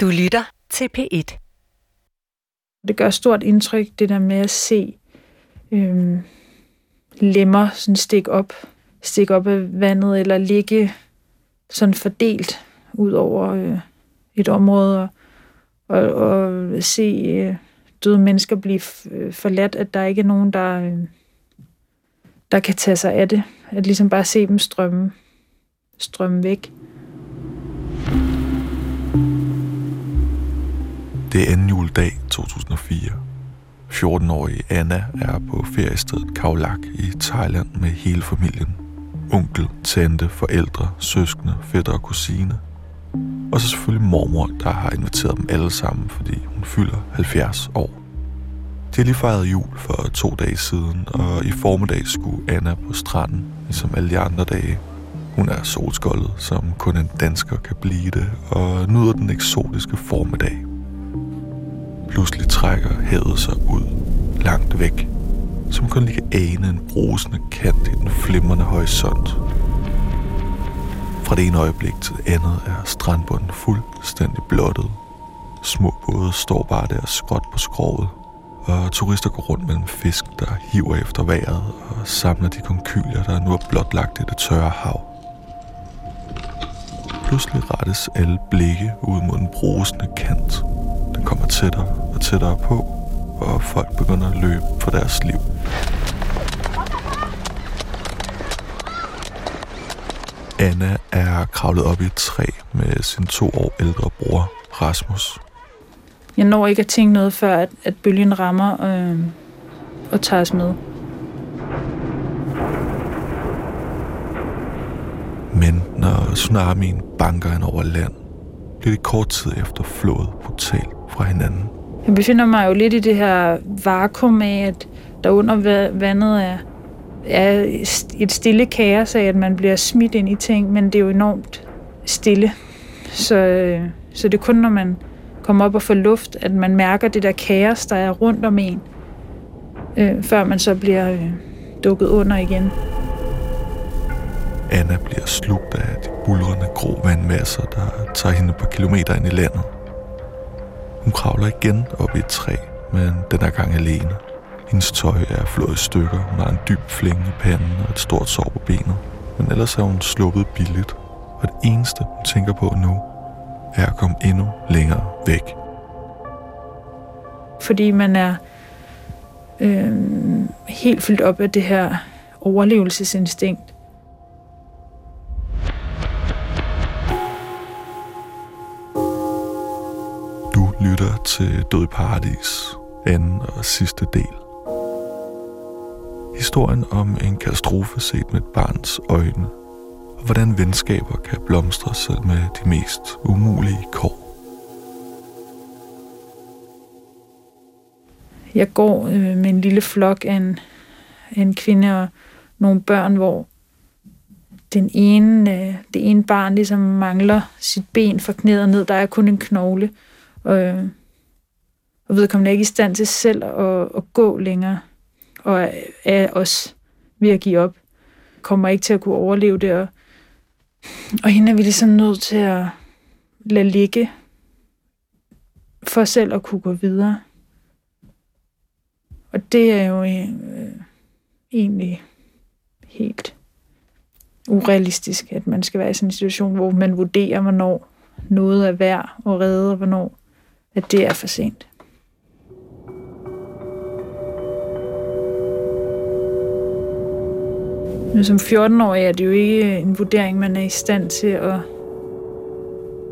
Du lytter til P1. Det gør stort indtryk, det der med at se øhm, lemmer sådan stik op, stik op af vandet, eller ligge sådan fordelt ud over øh, et område, og, og, og se øh, døde mennesker blive øh, forladt, at der ikke er nogen, der, øh, der kan tage sig af det. At ligesom bare se dem strømme, strømme væk. Det er anden juledag 2004. 14-årige Anna er på feriestedet Kaulak i Thailand med hele familien. Onkel, tante, forældre, søskende, fætter og kusine. Og så selvfølgelig mormor, der har inviteret dem alle sammen, fordi hun fylder 70 år. De har lige fejret jul for to dage siden, og i formiddag skulle Anna på stranden, ligesom alle de andre dage. Hun er solskoldet, som kun en dansker kan blive det, og nyder den eksotiske formiddag. Pludselig trækker havet sig ud, langt væk, som kun lige kan ane en brusende kant i den flimrende horisont. Fra det ene øjeblik til det andet er strandbunden fuldstændig blottet. Små både står bare der skråt på skroget, og turister går rundt mellem fisk, der hiver efter vejret og samler de konkyler, der nu er blotlagt i det tørre hav. Pludselig rettes alle blikke ud mod den brusende kant, kommer tættere og tættere på, og folk begynder at løbe for deres liv. Anna er kravlet op i et træ med sin to år ældre bror, Rasmus. Jeg når ikke at tænke noget, før at, at bølgen rammer øh, og tager os med. Men når tsunamien banker ind over land, bliver det kort tid efter flået brutalt fra hinanden. Jeg befinder mig jo lidt i det her vakuum af, at der under vandet er, er et stille kaos af, at man bliver smidt ind i ting, men det er jo enormt stille. Så, så det er kun, når man kommer op og får luft, at man mærker det der kaos, der er rundt om en, øh, før man så bliver øh, dukket under igen. Anna bliver slugt af de bulrende grå vandmasser, der tager hende par kilometer ind i landet. Hun kravler igen op i et træ, men den er gang alene. Hendes tøj er flået i stykker, hun har en dyb flænge i panden og et stort sår på benet. Men ellers er hun sluppet billigt, og det eneste, hun tænker på nu, er at komme endnu længere væk. Fordi man er øh, helt fyldt op af det her overlevelsesinstinkt. Lytter til Død i Paradis, anden og sidste del. Historien om en katastrofe set med et barns øjne, og hvordan venskaber kan blomstre selv med de mest umulige kår. Jeg går øh, med en lille flok af en, en kvinde og nogle børn, hvor den ene, øh, det ene barn ligesom mangler sit ben fra knæet ned. Der er kun en knogle. Og, og vedkommende er ikke i stand til selv at, at gå længere, og er, også ved at give op. Kommer ikke til at kunne overleve det, og, og hende er vi ligesom nødt til at lade ligge, for selv at kunne gå videre. Og det er jo øh, egentlig helt urealistisk, at man skal være i sådan en situation, hvor man vurderer, hvornår noget er værd at redde, og hvornår at det er for sent. Men som 14-årig er det jo ikke en vurdering, man er i stand til at,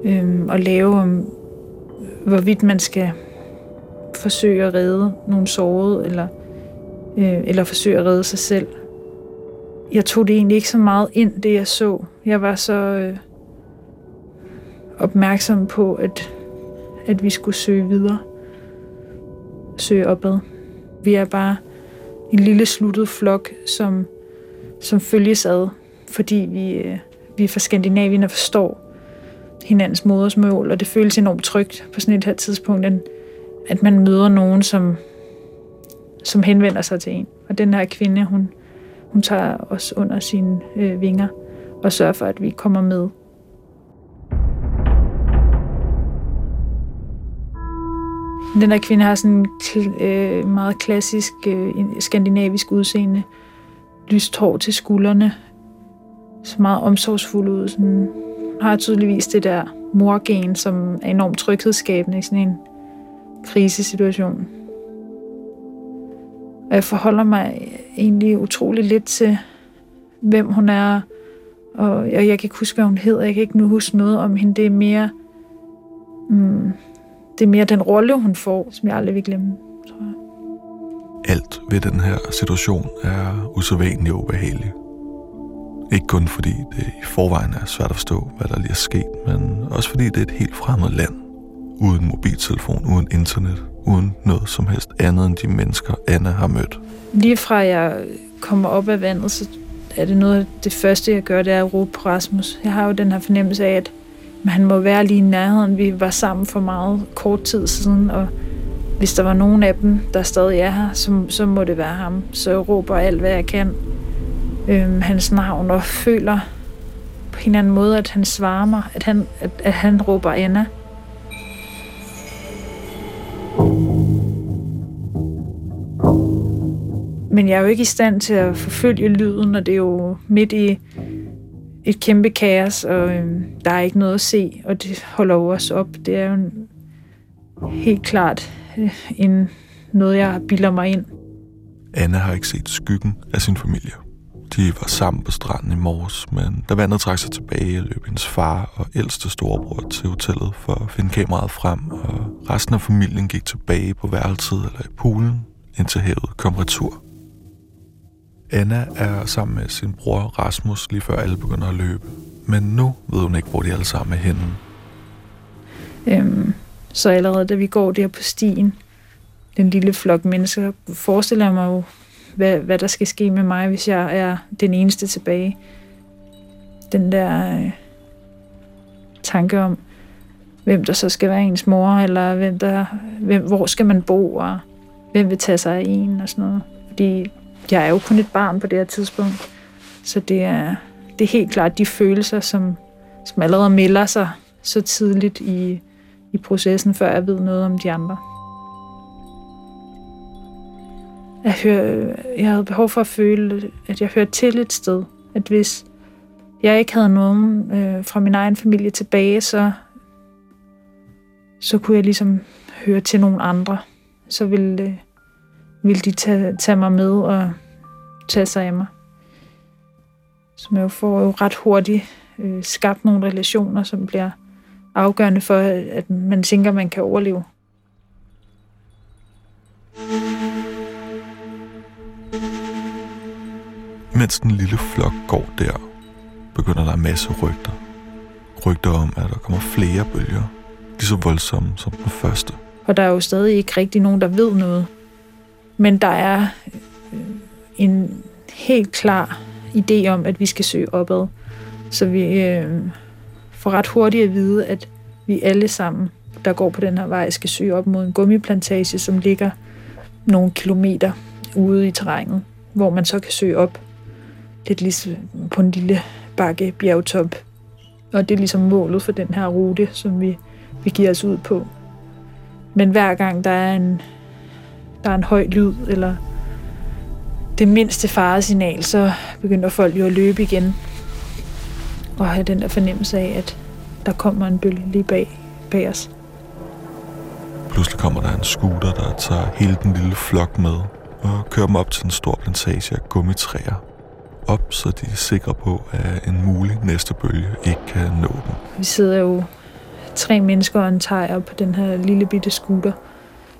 øhm, at lave om, hvorvidt man skal forsøge at redde nogle sårede, eller, øh, eller forsøge at redde sig selv. Jeg tog det egentlig ikke så meget ind, det jeg så. Jeg var så øh, opmærksom på, at at vi skulle søge videre. Søge opad. Vi er bare en lille sluttet flok, som, som følges ad, fordi vi, øh, vi er fra Skandinavien og forstår hinandens modersmål, og det føles enormt trygt på sådan et her tidspunkt, at man møder nogen, som, som henvender sig til en. Og den her kvinde, hun, hun tager os under sine øh, vinger og sørger for, at vi kommer med. Den der kvinde har sådan en øh, meget klassisk øh, skandinavisk udseende. Lyst hår til skuldrene. Så meget omsorgsfuld ud. Sådan, har tydeligvis det der morgen, som er enormt tryghedsskabende i sådan en krisesituation. Og jeg forholder mig egentlig utrolig lidt til, hvem hun er, og jeg, jeg kan ikke huske, hvad hun hedder. Jeg kan ikke nu huske noget om hende. Det er mere, mm, det er mere den rolle, hun får, som jeg aldrig vil glemme, tror jeg. Alt ved den her situation er usædvanligt ubehageligt. Ikke kun fordi det i forvejen er svært at forstå, hvad der lige er sket, men også fordi det er et helt fremmed land. Uden mobiltelefon, uden internet, uden noget som helst andet end de mennesker, Anna har mødt. Lige fra jeg kommer op af vandet, så er det noget af det første, jeg gør, det er at råbe på Rasmus. Jeg har jo den her fornemmelse af, at han må være lige i nærheden. Vi var sammen for meget kort tid siden, og hvis der var nogen af dem, der stadig er her, så, så må det være ham. Så jeg råber alt, hvad jeg kan. Øhm, hans navn, og føler på en eller anden måde, at han svarer mig, at han, at, at han råber Anna. Men jeg er jo ikke i stand til at forfølge lyden, og det er jo midt i et kæmpe kaos, og øh, der er ikke noget at se, og det holder jo op. Det er jo en, helt klart øh, en, noget, jeg bilder mig ind. Anna har ikke set skyggen af sin familie. De var sammen på stranden i morges, men da vandet trak sig tilbage, løb hendes far og ældste storebror til hotellet for at finde kameraet frem, og resten af familien gik tilbage på værelset eller i poolen, indtil havet kom retur. Anna er sammen med sin bror Rasmus lige før alle begynder at løbe. Men nu ved hun ikke, hvor de alle sammen er henne. Øhm, så allerede da vi går der på stien, den lille flok mennesker, forestiller jeg mig jo, hvad, hvad der skal ske med mig, hvis jeg er den eneste tilbage. Den der øh, tanke om, hvem der så skal være ens mor, eller hvem der, hvem, hvor skal man bo, og hvem vil tage sig af en, og sådan noget. Fordi jeg er jo kun et barn på det her tidspunkt, så det er, det er helt klart de følelser, som, som allerede melder sig så tidligt i, i processen, før jeg ved noget om de andre. Jeg, hører, jeg havde behov for at føle, at jeg hørte til et sted. At hvis jeg ikke havde nogen øh, fra min egen familie tilbage, så, så kunne jeg ligesom høre til nogle andre. Så ville, øh, ville de tage, tage mig med og tage sig af mig. Som jo får jo ret hurtigt øh, skabt nogle relationer, som bliver afgørende for, at man tænker, man kan overleve. Mens den lille flok går der, begynder der en masse rygter. Rygter om, at der kommer flere bølger, lige så voldsomme som den første. Og der er jo stadig ikke rigtig nogen, der ved noget. Men der er øh, en helt klar idé om, at vi skal søge opad. Så vi øh, får ret hurtigt at vide, at vi alle sammen, der går på den her vej, skal søge op mod en gummiplantage, som ligger nogle kilometer ude i terrænet, hvor man så kan søge op lidt ligesom på en lille bakke bjergtop. Og det er ligesom målet for den her rute, som vi, vi giver os ud på. Men hver gang der er en, der er en høj lyd, eller det mindste faresignal, så begynder folk jo at løbe igen. Og have den der fornemmelse af, at der kommer en bølge lige bag, bag os. Pludselig kommer der en scooter, der tager hele den lille flok med og kører dem op til en stor plantage af gummitræer. Op, så de er sikre på, at en mulig næste bølge ikke kan nå dem. Vi sidder jo tre mennesker og en tejer på den her lille bitte scooter,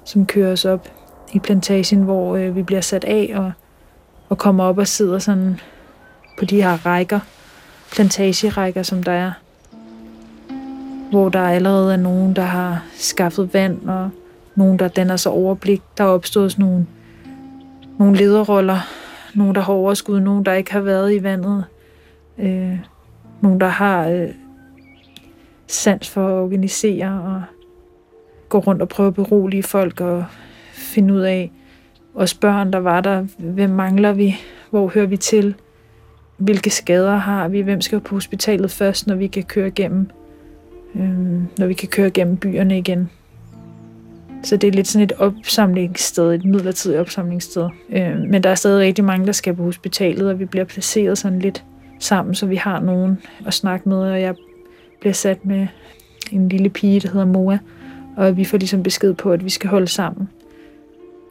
som kører os op i plantagen, hvor øh, vi bliver sat af og, og kommer op og sidder sådan på de her rækker, plantagerækker, som der er. Hvor der allerede er nogen, der har skaffet vand, og nogen, der danner sig overblik. Der er opstået sådan nogle, nogle lederroller, nogen, der har overskud, nogen, der ikke har været i vandet, øh, nogen, der har øh, sans for at organisere og gå rundt og prøve at berolige folk og finde ud af, os børn, der var der, hvem mangler vi, hvor hører vi til, hvilke skader har vi, hvem skal på hospitalet først, når vi kan køre gennem, øh, når vi kan køre gennem byerne igen. Så det er lidt sådan et opsamlingssted, et midlertidigt opsamlingssted. Øh, men der er stadig rigtig mange, der skal på hospitalet, og vi bliver placeret sådan lidt sammen, så vi har nogen at snakke med, og jeg bliver sat med en lille pige, der hedder Moa, og vi får ligesom besked på, at vi skal holde sammen.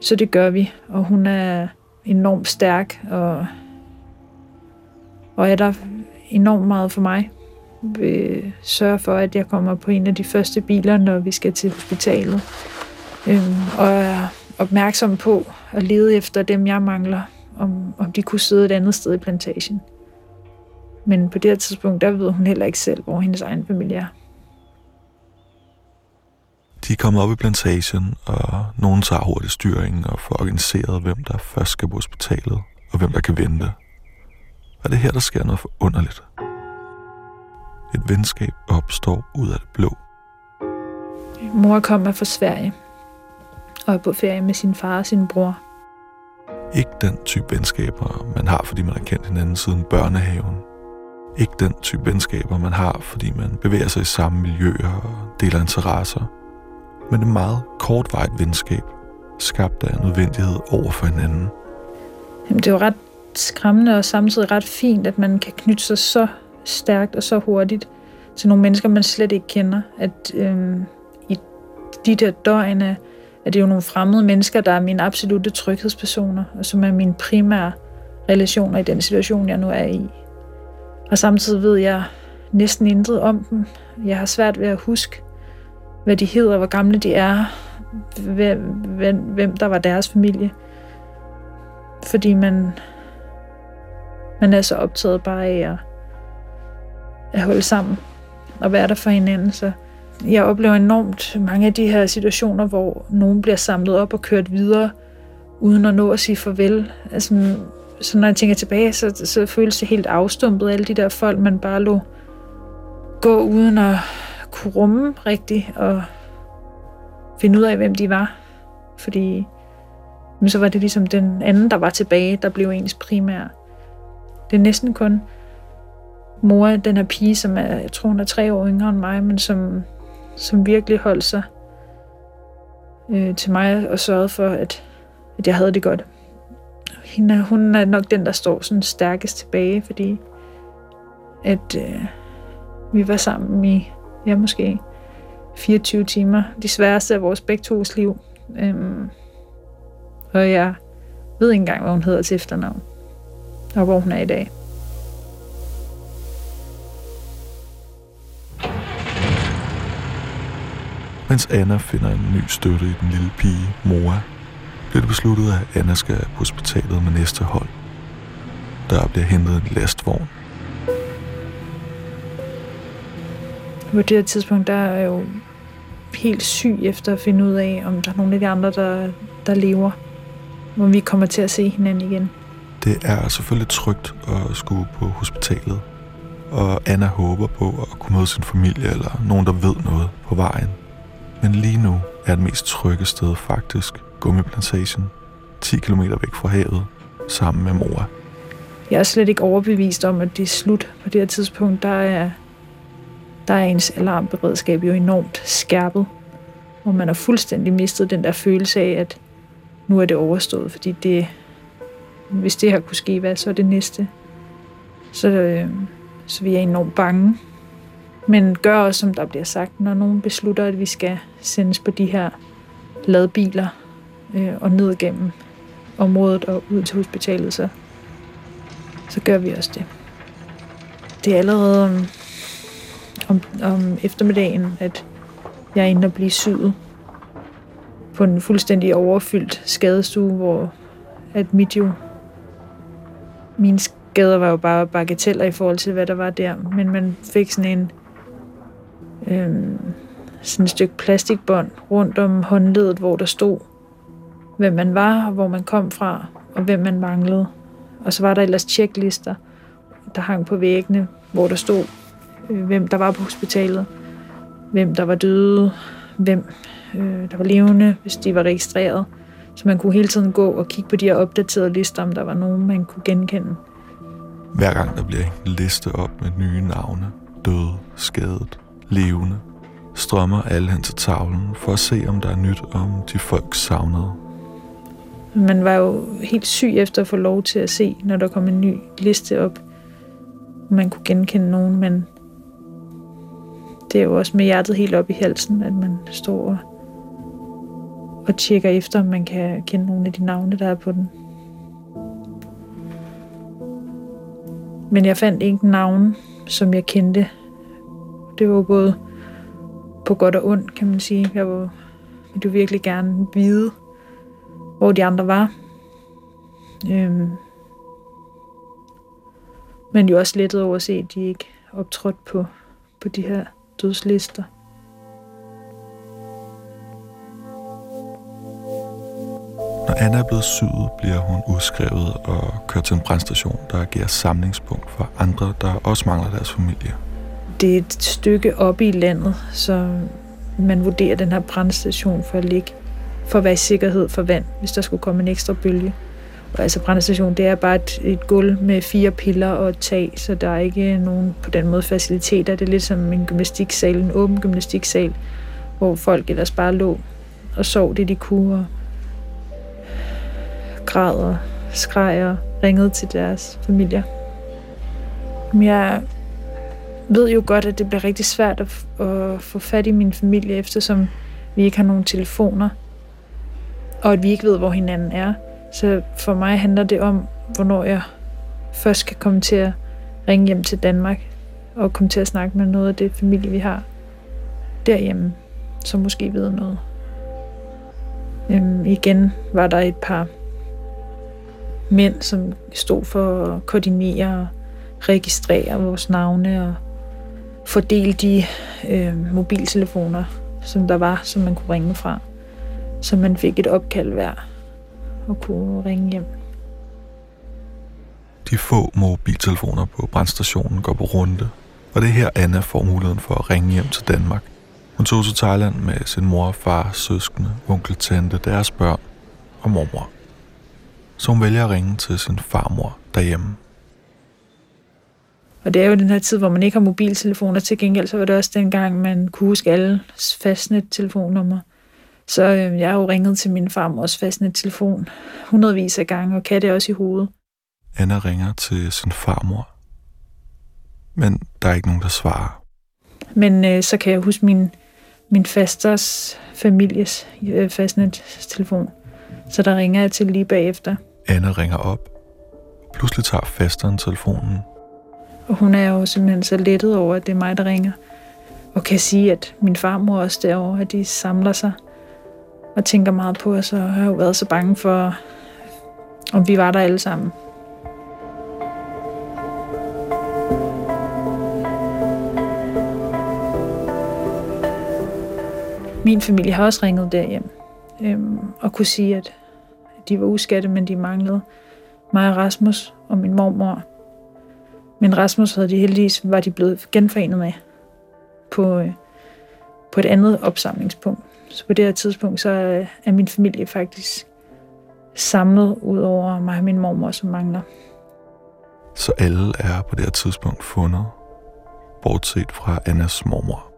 Så det gør vi, og hun er enormt stærk, og, og er der enormt meget for mig. Vil sørge for, at jeg kommer på en af de første biler, når vi skal til hospitalet. Øhm, og er opmærksom på at lede efter dem, jeg mangler, om, om de kunne sidde et andet sted i plantagen. Men på det her tidspunkt, der ved hun heller ikke selv, hvor hendes egen familie er. De er kommet op i plantagen, og nogen tager hurtigt styringen og får organiseret, hvem der først skal på hospitalet, og hvem der kan vente. Og det er her, der sker noget forunderligt. Et venskab opstår ud af det blå. Mor kommer fra Sverige og er på ferie med sin far og sin bror. Ikke den type venskaber, man har, fordi man har kendt hinanden siden børnehaven. Ikke den type venskaber, man har, fordi man bevæger sig i samme miljøer og deler interesser men et meget kortvarigt venskab, skabt af nødvendighed over for hinanden. Jamen, det er jo ret skræmmende og samtidig ret fint, at man kan knytte sig så stærkt og så hurtigt til nogle mennesker, man slet ikke kender. At øhm, i de der døgn er, er det jo nogle fremmede mennesker, der er mine absolute tryghedspersoner, og som er mine primære relationer i den situation, jeg nu er i. Og samtidig ved jeg næsten intet om dem. Jeg har svært ved at huske, hvad de hedder, hvor gamle de er, hvem, hvem, hvem der var deres familie. Fordi man, man er så optaget bare af at, at holde sammen og være der for hinanden. Så jeg oplever enormt mange af de her situationer, hvor nogen bliver samlet op og kørt videre, uden at nå at sige farvel. Altså, så når jeg tænker tilbage, så, så føles det helt afstumpet, alle de der folk, man bare lå gå uden at kunne rumme rigtigt og finde ud af, hvem de var. Fordi men så var det ligesom den anden, der var tilbage, der blev ens primær. Det er næsten kun mor, den her pige, som er, jeg tror hun er tre år yngre end mig, men som, som virkelig holdt sig øh, til mig og sørgede for, at, at jeg havde det godt. Hende, hun er nok den, der står sådan stærkest tilbage, fordi at øh, vi var sammen i ja, måske 24 timer. De sværeste af vores begge tos liv. Øhm, og jeg ved ikke engang, hvad hun hedder til efternavn. Og hvor hun er i dag. Mens Anna finder en ny støtte i den lille pige, Moa, bliver det besluttet, at Anna skal på hospitalet med næste hold. Der bliver hentet en lastvogn på det her tidspunkt, der er jeg jo helt syg efter at finde ud af, om der er nogle af de andre, der, der lever. Om vi kommer til at se hinanden igen. Det er selvfølgelig trygt at skulle på hospitalet. Og Anna håber på at kunne møde sin familie eller nogen, der ved noget på vejen. Men lige nu er det mest trygge sted faktisk Gummiplantagen, 10 km væk fra havet, sammen med mor. Jeg er slet ikke overbevist om, at det er slut på det her tidspunkt. Der er der er ens alarmberedskab jo enormt skærpet, og man har fuldstændig mistet den der følelse af, at nu er det overstået, fordi det, hvis det her kunne ske, hvad så er det næste? Så, øh, så vi er enormt bange. Men gør også, som der bliver sagt, når nogen beslutter, at vi skal sendes på de her ladbiler øh, og ned gennem området og ud til hospitalet, så, så gør vi også det. Det er allerede om, om eftermiddagen, at jeg er inde og blive syet på en fuldstændig overfyldt skadestue, hvor at mit jo, mine skader var jo bare bagateller i forhold til, hvad der var der, men man fik sådan en øhm, sådan et stykke plastikbånd rundt om håndledet, hvor der stod, hvem man var, og hvor man kom fra, og hvem man manglede. Og så var der ellers checklister, der hang på væggene, hvor der stod, hvem der var på hospitalet, hvem der var døde, hvem øh, der var levende, hvis de var registreret. Så man kunne hele tiden gå og kigge på de her opdaterede lister, om der var nogen, man kunne genkende. Hver gang der bliver en liste op med nye navne, døde, skadet, levende, strømmer alle hen til tavlen for at se, om der er nyt om de folk savnede. Man var jo helt syg efter at få lov til at se, når der kom en ny liste op. Man kunne genkende nogen, men det er jo også med hjertet helt op i halsen, at man står og, og tjekker efter, om man kan kende nogle af de navne, der er på den. Men jeg fandt ikke navn, som jeg kendte. Det var både på godt og ondt, kan man sige. Jeg var, ville virkelig gerne vide, hvor de andre var. Øhm. Men jo også lettet over at se, at de ikke optrådte på, på de her dødslister. Når Anna er blevet syet, bliver hun udskrevet og kørt til en brandstation, der agerer samlingspunkt for andre, der også mangler deres familie. Det er et stykke oppe i landet, så man vurderer den her brandstation for at ligge for at være i sikkerhed for vand, hvis der skulle komme en ekstra bølge. Altså brandstation, det er bare et, et gulv med fire piller og et tag, så der er ikke nogen på den måde faciliteter. Det er lidt som en gymnastiksal, en åben gymnastiksal, hvor folk ellers bare lå og sov det, de kunne, og græd og skreg og ringede til deres familier. Men jeg ved jo godt, at det bliver rigtig svært at, at få fat i min familie, eftersom vi ikke har nogen telefoner, og at vi ikke ved, hvor hinanden er. Så for mig handler det om, hvornår jeg først kan komme til at ringe hjem til Danmark, og komme til at snakke med noget af det familie, vi har derhjemme, som måske ved noget. Øhm, igen var der et par mænd, som stod for at koordinere og registrere vores navne og fordele de øh, mobiltelefoner, som der var, som man kunne ringe fra. Så man fik et opkald hver og kunne ringe hjem. De få mobiltelefoner på brandstationen går på runde, og det er her Anna får muligheden for at ringe hjem til Danmark. Hun tog til Thailand med sin mor, far, søskende, onkel, tante, deres børn og mormor. Så hun vælger at ringe til sin farmor derhjemme. Og det er jo den her tid, hvor man ikke har mobiltelefoner. Til gengæld så var det også dengang, man kunne huske alle fastnet-telefonnumre. Så øh, jeg har jo ringet til min farmors fastnet-telefon hundredvis af gange, og kan det også i hovedet. Anna ringer til sin farmor. Men der er ikke nogen, der svarer. Men øh, så kan jeg huske min, min fasters families øh, fastnet-telefon. Så der ringer jeg til lige bagefter. Anna ringer op. Pludselig tager fasteren telefonen. Og hun er jo simpelthen så lettet over, at det er mig, der ringer. Og kan sige, at min farmor også derovre, at de samler sig og tænker meget på os, og har jo været så bange for, om vi var der alle sammen. Min familie har også ringet derhjem øhm, og kunne sige, at de var uskatte, men de manglede mig og Rasmus og min mormor. Men Rasmus havde de heldigvis, var de blevet genforenet med på, øh, på et andet opsamlingspunkt. Så på det her tidspunkt, så er min familie faktisk samlet ud over mig og min mormor, som mangler. Så alle er på det her tidspunkt fundet, bortset fra Annas mormor.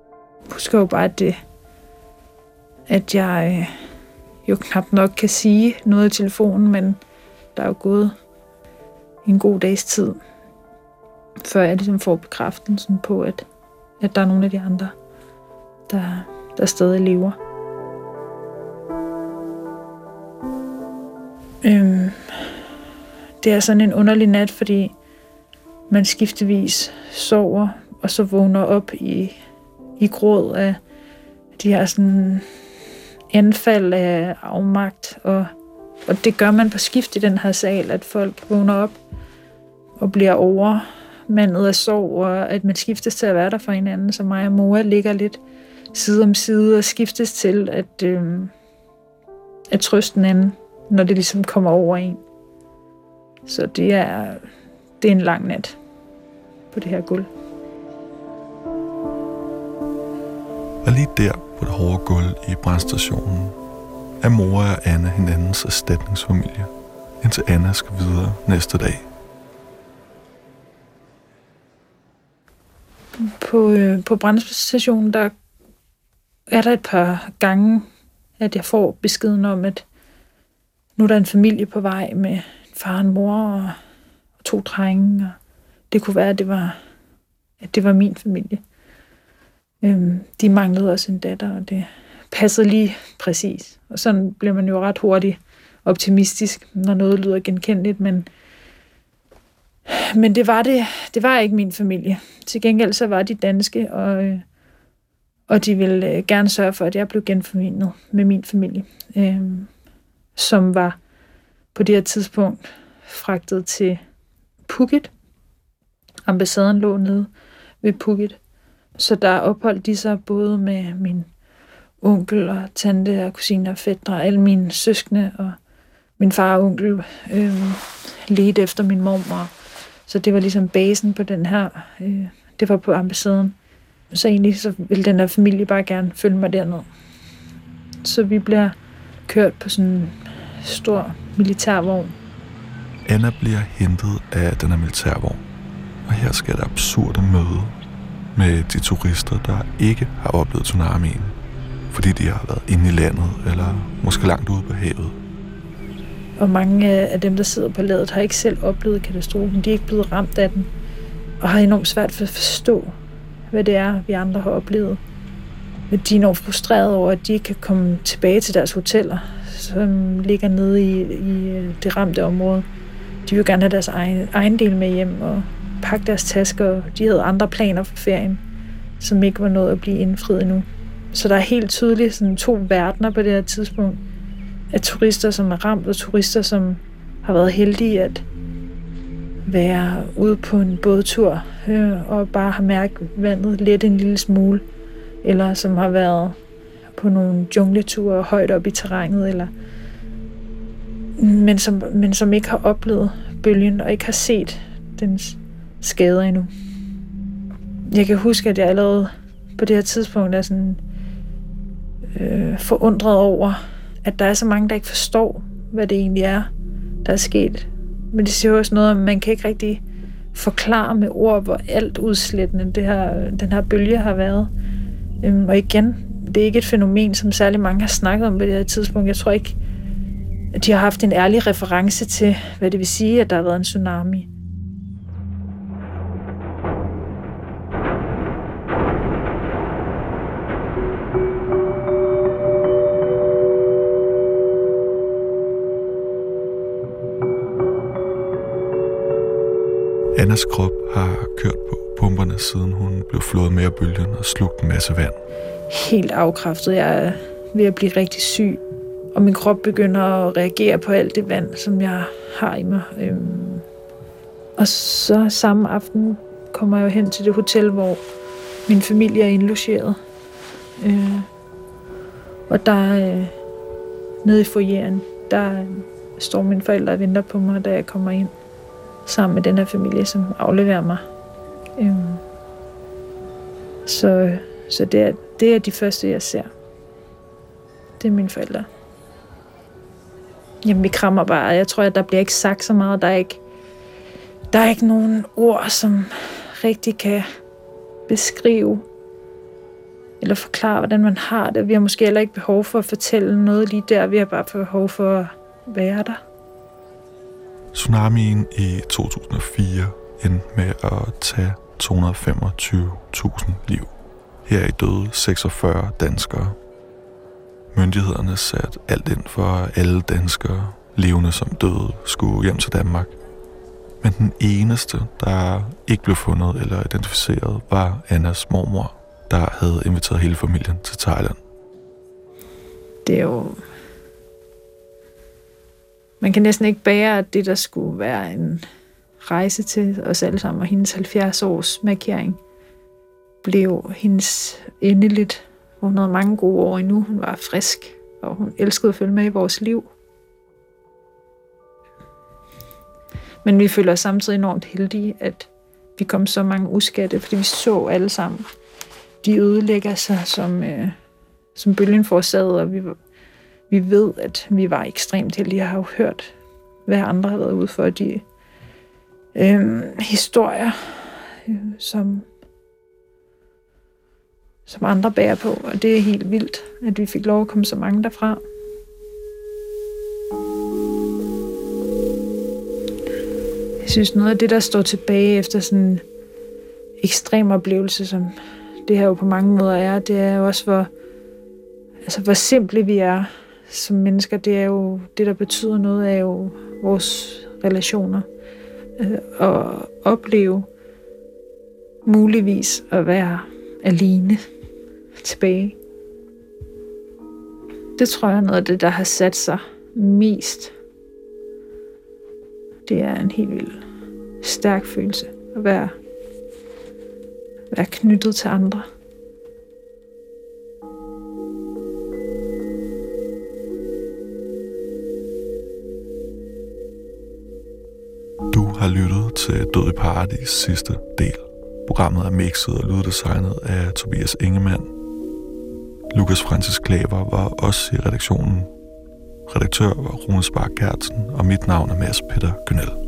Jeg husker jo bare, at, det, at jeg øh, jo knap nok kan sige noget i telefonen, men der er jo gået en god dags tid, før jeg ligesom får bekræftelsen på, at, at der er nogle af de andre, der, der stadig lever. Øhm, det er sådan en underlig nat, fordi man skiftevis sover, og så vågner op i, i gråd af de her sådan anfald af afmagt, og, og det gør man på skift i den her sal, at folk vågner op og bliver overmandet af sorg, og at man skiftes til at være der for hinanden, så mig og mor ligger lidt side om side og skiftes til at, øh, at trøste den anden når det ligesom kommer over en. Så det er, det er en lang nat på det her gulv. Og lige der på det hårde gulv i brandstationen er mor og Anna hinandens erstatningsfamilie, indtil Anna skal videre næste dag. På, øh, på brandstationen, der er der et par gange, at jeg får beskeden om, at nu er der en familie på vej med en far og en mor og, og to drenge, og det kunne være, at det var, at det var min familie. Øhm, de manglede også en datter, og det passede lige præcis. Og sådan bliver man jo ret hurtigt optimistisk, når noget lyder genkendeligt, men, men det var det, det var ikke min familie. Til gengæld så var de danske, og, øh, og de ville øh, gerne sørge for, at jeg blev genforenet med min familie, Øhm, som var på det her tidspunkt fragtet til Phuket. Ambassaden lå nede ved Phuket. Så der opholdt de sig både med min onkel og tante og kusiner og fætter og alle mine søskende og min far og onkel øh, ledte efter min mormor. Så det var ligesom basen på den her. Øh, det var på ambassaden. Så egentlig så ville den her familie bare gerne følge mig derned. Så vi bliver kørt på sådan en stor militærvogn. Anna bliver hentet af den her militærvogn. Og her skal der absurde møde med de turister, der ikke har oplevet tsunamien. Fordi de har været inde i landet, eller måske langt ude på havet. Og mange af dem, der sidder på ladet, har ikke selv oplevet katastrofen. De er ikke blevet ramt af den, og har enormt svært for at forstå, hvad det er, vi andre har oplevet. Men de er enormt frustrerede over, at de ikke kan komme tilbage til deres hoteller, som ligger nede i, i øh, det ramte område. De vil gerne have deres egen, egen del med hjem og pakke deres tasker. De havde andre planer for ferien, som ikke var nået at blive indfriet endnu. Så der er helt tydeligt sådan to verdener på det her tidspunkt At turister, som er ramt, og turister, som har været heldige at være ude på en bådtur øh, og bare har mærket vandet lidt en lille smule, eller som har været på nogle jungleture højt op i terrænet, eller men som, men som ikke har oplevet bølgen og ikke har set dens skader endnu. Jeg kan huske, at jeg allerede på det her tidspunkt er sådan øh, forundret over, at der er så mange, der ikke forstår, hvad det egentlig er, der er sket. Men det siger også noget om, at man kan ikke rigtig forklare med ord, hvor alt udslættende det her, den her bølge har været. Øhm, og igen, det er ikke et fænomen, som særlig mange har snakket om på det her tidspunkt. Jeg tror ikke, at de har haft en ærlig reference til, hvad det vil sige, at der har været en tsunami. Annas krop har kørt på pumperne, siden hun blev flået med af bølgen og slugt en masse vand. Helt afkræftet. Jeg er ved at blive rigtig syg, og min krop begynder at reagere på alt det vand, som jeg har i mig. Øhm, og så samme aften kommer jeg jo hen til det hotel, hvor min familie er indlogeret. Øh, og der øh, nede i foyeren, der står mine forældre og venter på mig, da jeg kommer ind sammen med den her familie, som afleverer mig. Øhm, så så det, er, det er de første, jeg ser. Det er mine forældre. Jamen, vi krammer bare. Jeg tror, at der bliver ikke sagt så meget. Der er ikke, der er ikke nogen ord, som rigtig kan beskrive eller forklare, hvordan man har det. Vi har måske heller ikke behov for at fortælle noget lige der. Vi har bare behov for at være der. Tsunamien i 2004 endte med at tage 225.000 liv. Her i døde 46 danskere. Myndighederne satte alt ind for, at alle danskere, levende som døde, skulle hjem til Danmark. Men den eneste, der ikke blev fundet eller identificeret, var Annas mormor, der havde inviteret hele familien til Thailand. Det er jo man kan næsten ikke bære, at det, der skulle være en rejse til os alle sammen, og hendes 70 års markering, blev hendes endeligt. Hun havde mange gode år endnu. Hun var frisk, og hun elskede at følge med i vores liv. Men vi føler os samtidig enormt heldige, at vi kom så mange uskatte, fordi vi så alle sammen. De ødelægger sig, som, øh, som bølgen forårsagede, og vi vi ved, at vi var ekstremt heldige. Jeg har jo hørt, hvad andre har været ude for. De øh, historier, øh, som, som andre bærer på, og det er helt vildt, at vi fik lov at komme så mange derfra. Jeg synes, noget af det, der står tilbage efter sådan en ekstrem oplevelse, som det her jo på mange måder er, det er jo også, hvor, altså, hvor simple vi er som mennesker. Det er jo det, der betyder noget, er jo vores relationer. Øh, at opleve muligvis at være alene tilbage. Det tror jeg er noget af det, der har sat sig mest. Det er en helt vild stærk følelse at være, være knyttet til andre. Har lyttet til Død i Paradis sidste del. Programmet er mixet og lyddesignet af Tobias Ingemann. Lukas Francis Klaver var også i redaktionen. Redaktør var Rune Spark Gertsen, og mit navn er Mads Peter Gynel.